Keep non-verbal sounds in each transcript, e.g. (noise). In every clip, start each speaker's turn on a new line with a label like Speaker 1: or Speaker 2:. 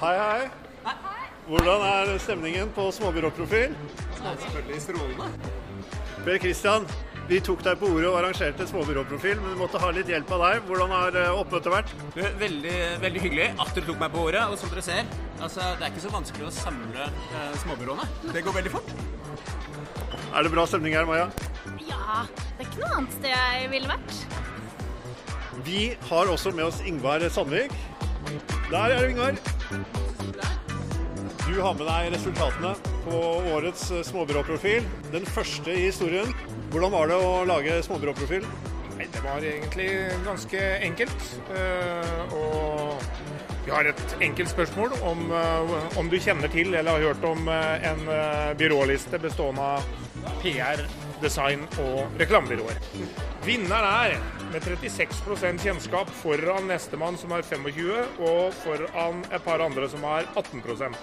Speaker 1: Hei, hei. Hvordan er stemningen på småbyråprofil?
Speaker 2: Selvfølgelig strålende.
Speaker 1: Per Kristian, vi tok deg på ordet og arrangerte småbyråprofil, men vi måtte ha litt hjelp av deg. Hvordan har eh, oppmøtet vært?
Speaker 2: Veldig, veldig hyggelig at dere tok meg på ordet. Og som dere ser, altså, det er ikke så vanskelig å samle eh, småbyråene. Det går veldig fort.
Speaker 1: Er det bra stemning her, Maja?
Speaker 3: Ja, det er ikke noe annet sted jeg ville vært.
Speaker 1: Vi har også med oss Ingvar Sandvik. Der er det, Vingar. Du har med deg resultatene på årets eh, småbyråprofil. Den første i historien. Hvordan var det å lage småbyråprofil?
Speaker 4: Nei, det var egentlig ganske enkelt. Eh, og vi har et enkelt spørsmål om, eh, om du kjenner til eller har hørt om en byråliste bestående av PR, design og reklamebyråer. Vinneren er med 36% kjennskap foran nestemann som har 25, og foran et par andre som har 18%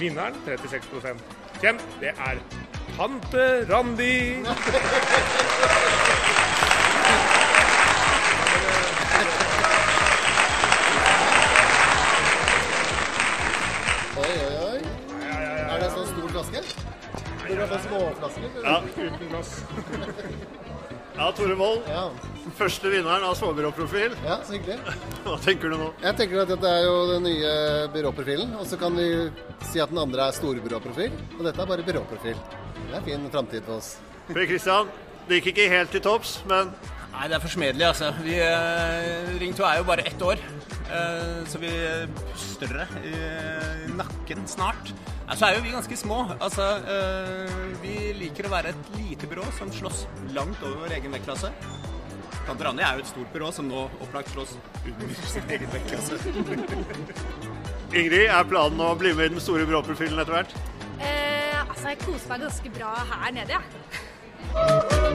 Speaker 4: Vinneren 36% Kjent, det er Tante Randi.
Speaker 5: Oi, oi, oi. Er det så stor flaske?
Speaker 1: Ja.
Speaker 4: Uten glass. (laughs)
Speaker 1: Ja, Tore Moll.
Speaker 5: Ja.
Speaker 1: Første vinneren av småbyråprofil.
Speaker 5: ja, så hyggelig. (laughs)
Speaker 1: Hva tenker du nå?
Speaker 5: Jeg tenker at dette er jo den nye byråprofilen. Og så kan vi si at den andre er storbyråprofil. Og dette er bare byråprofil. Det er en fin framtid for oss.
Speaker 1: Per Kristian, det gikk ikke helt til topps, men
Speaker 2: Nei, det er forsmedelig, altså. Vi, eh, Ring 2 er jo bare ett år, eh, så vi puster det i nakken snart. Nei, så er jo vi ganske små. Altså, eh, vi liker å være et lite byrå som slåss langt over vår egen vektklasse. Tante Randi er jo et stort byrå som nå opplagt slåss under sin egen vektklasse. (laughs)
Speaker 1: Ingrid, er planen å bli med i den store byråprofilen etter hvert?
Speaker 3: Eh, altså, jeg koser meg ganske bra her nede, jeg. Ja.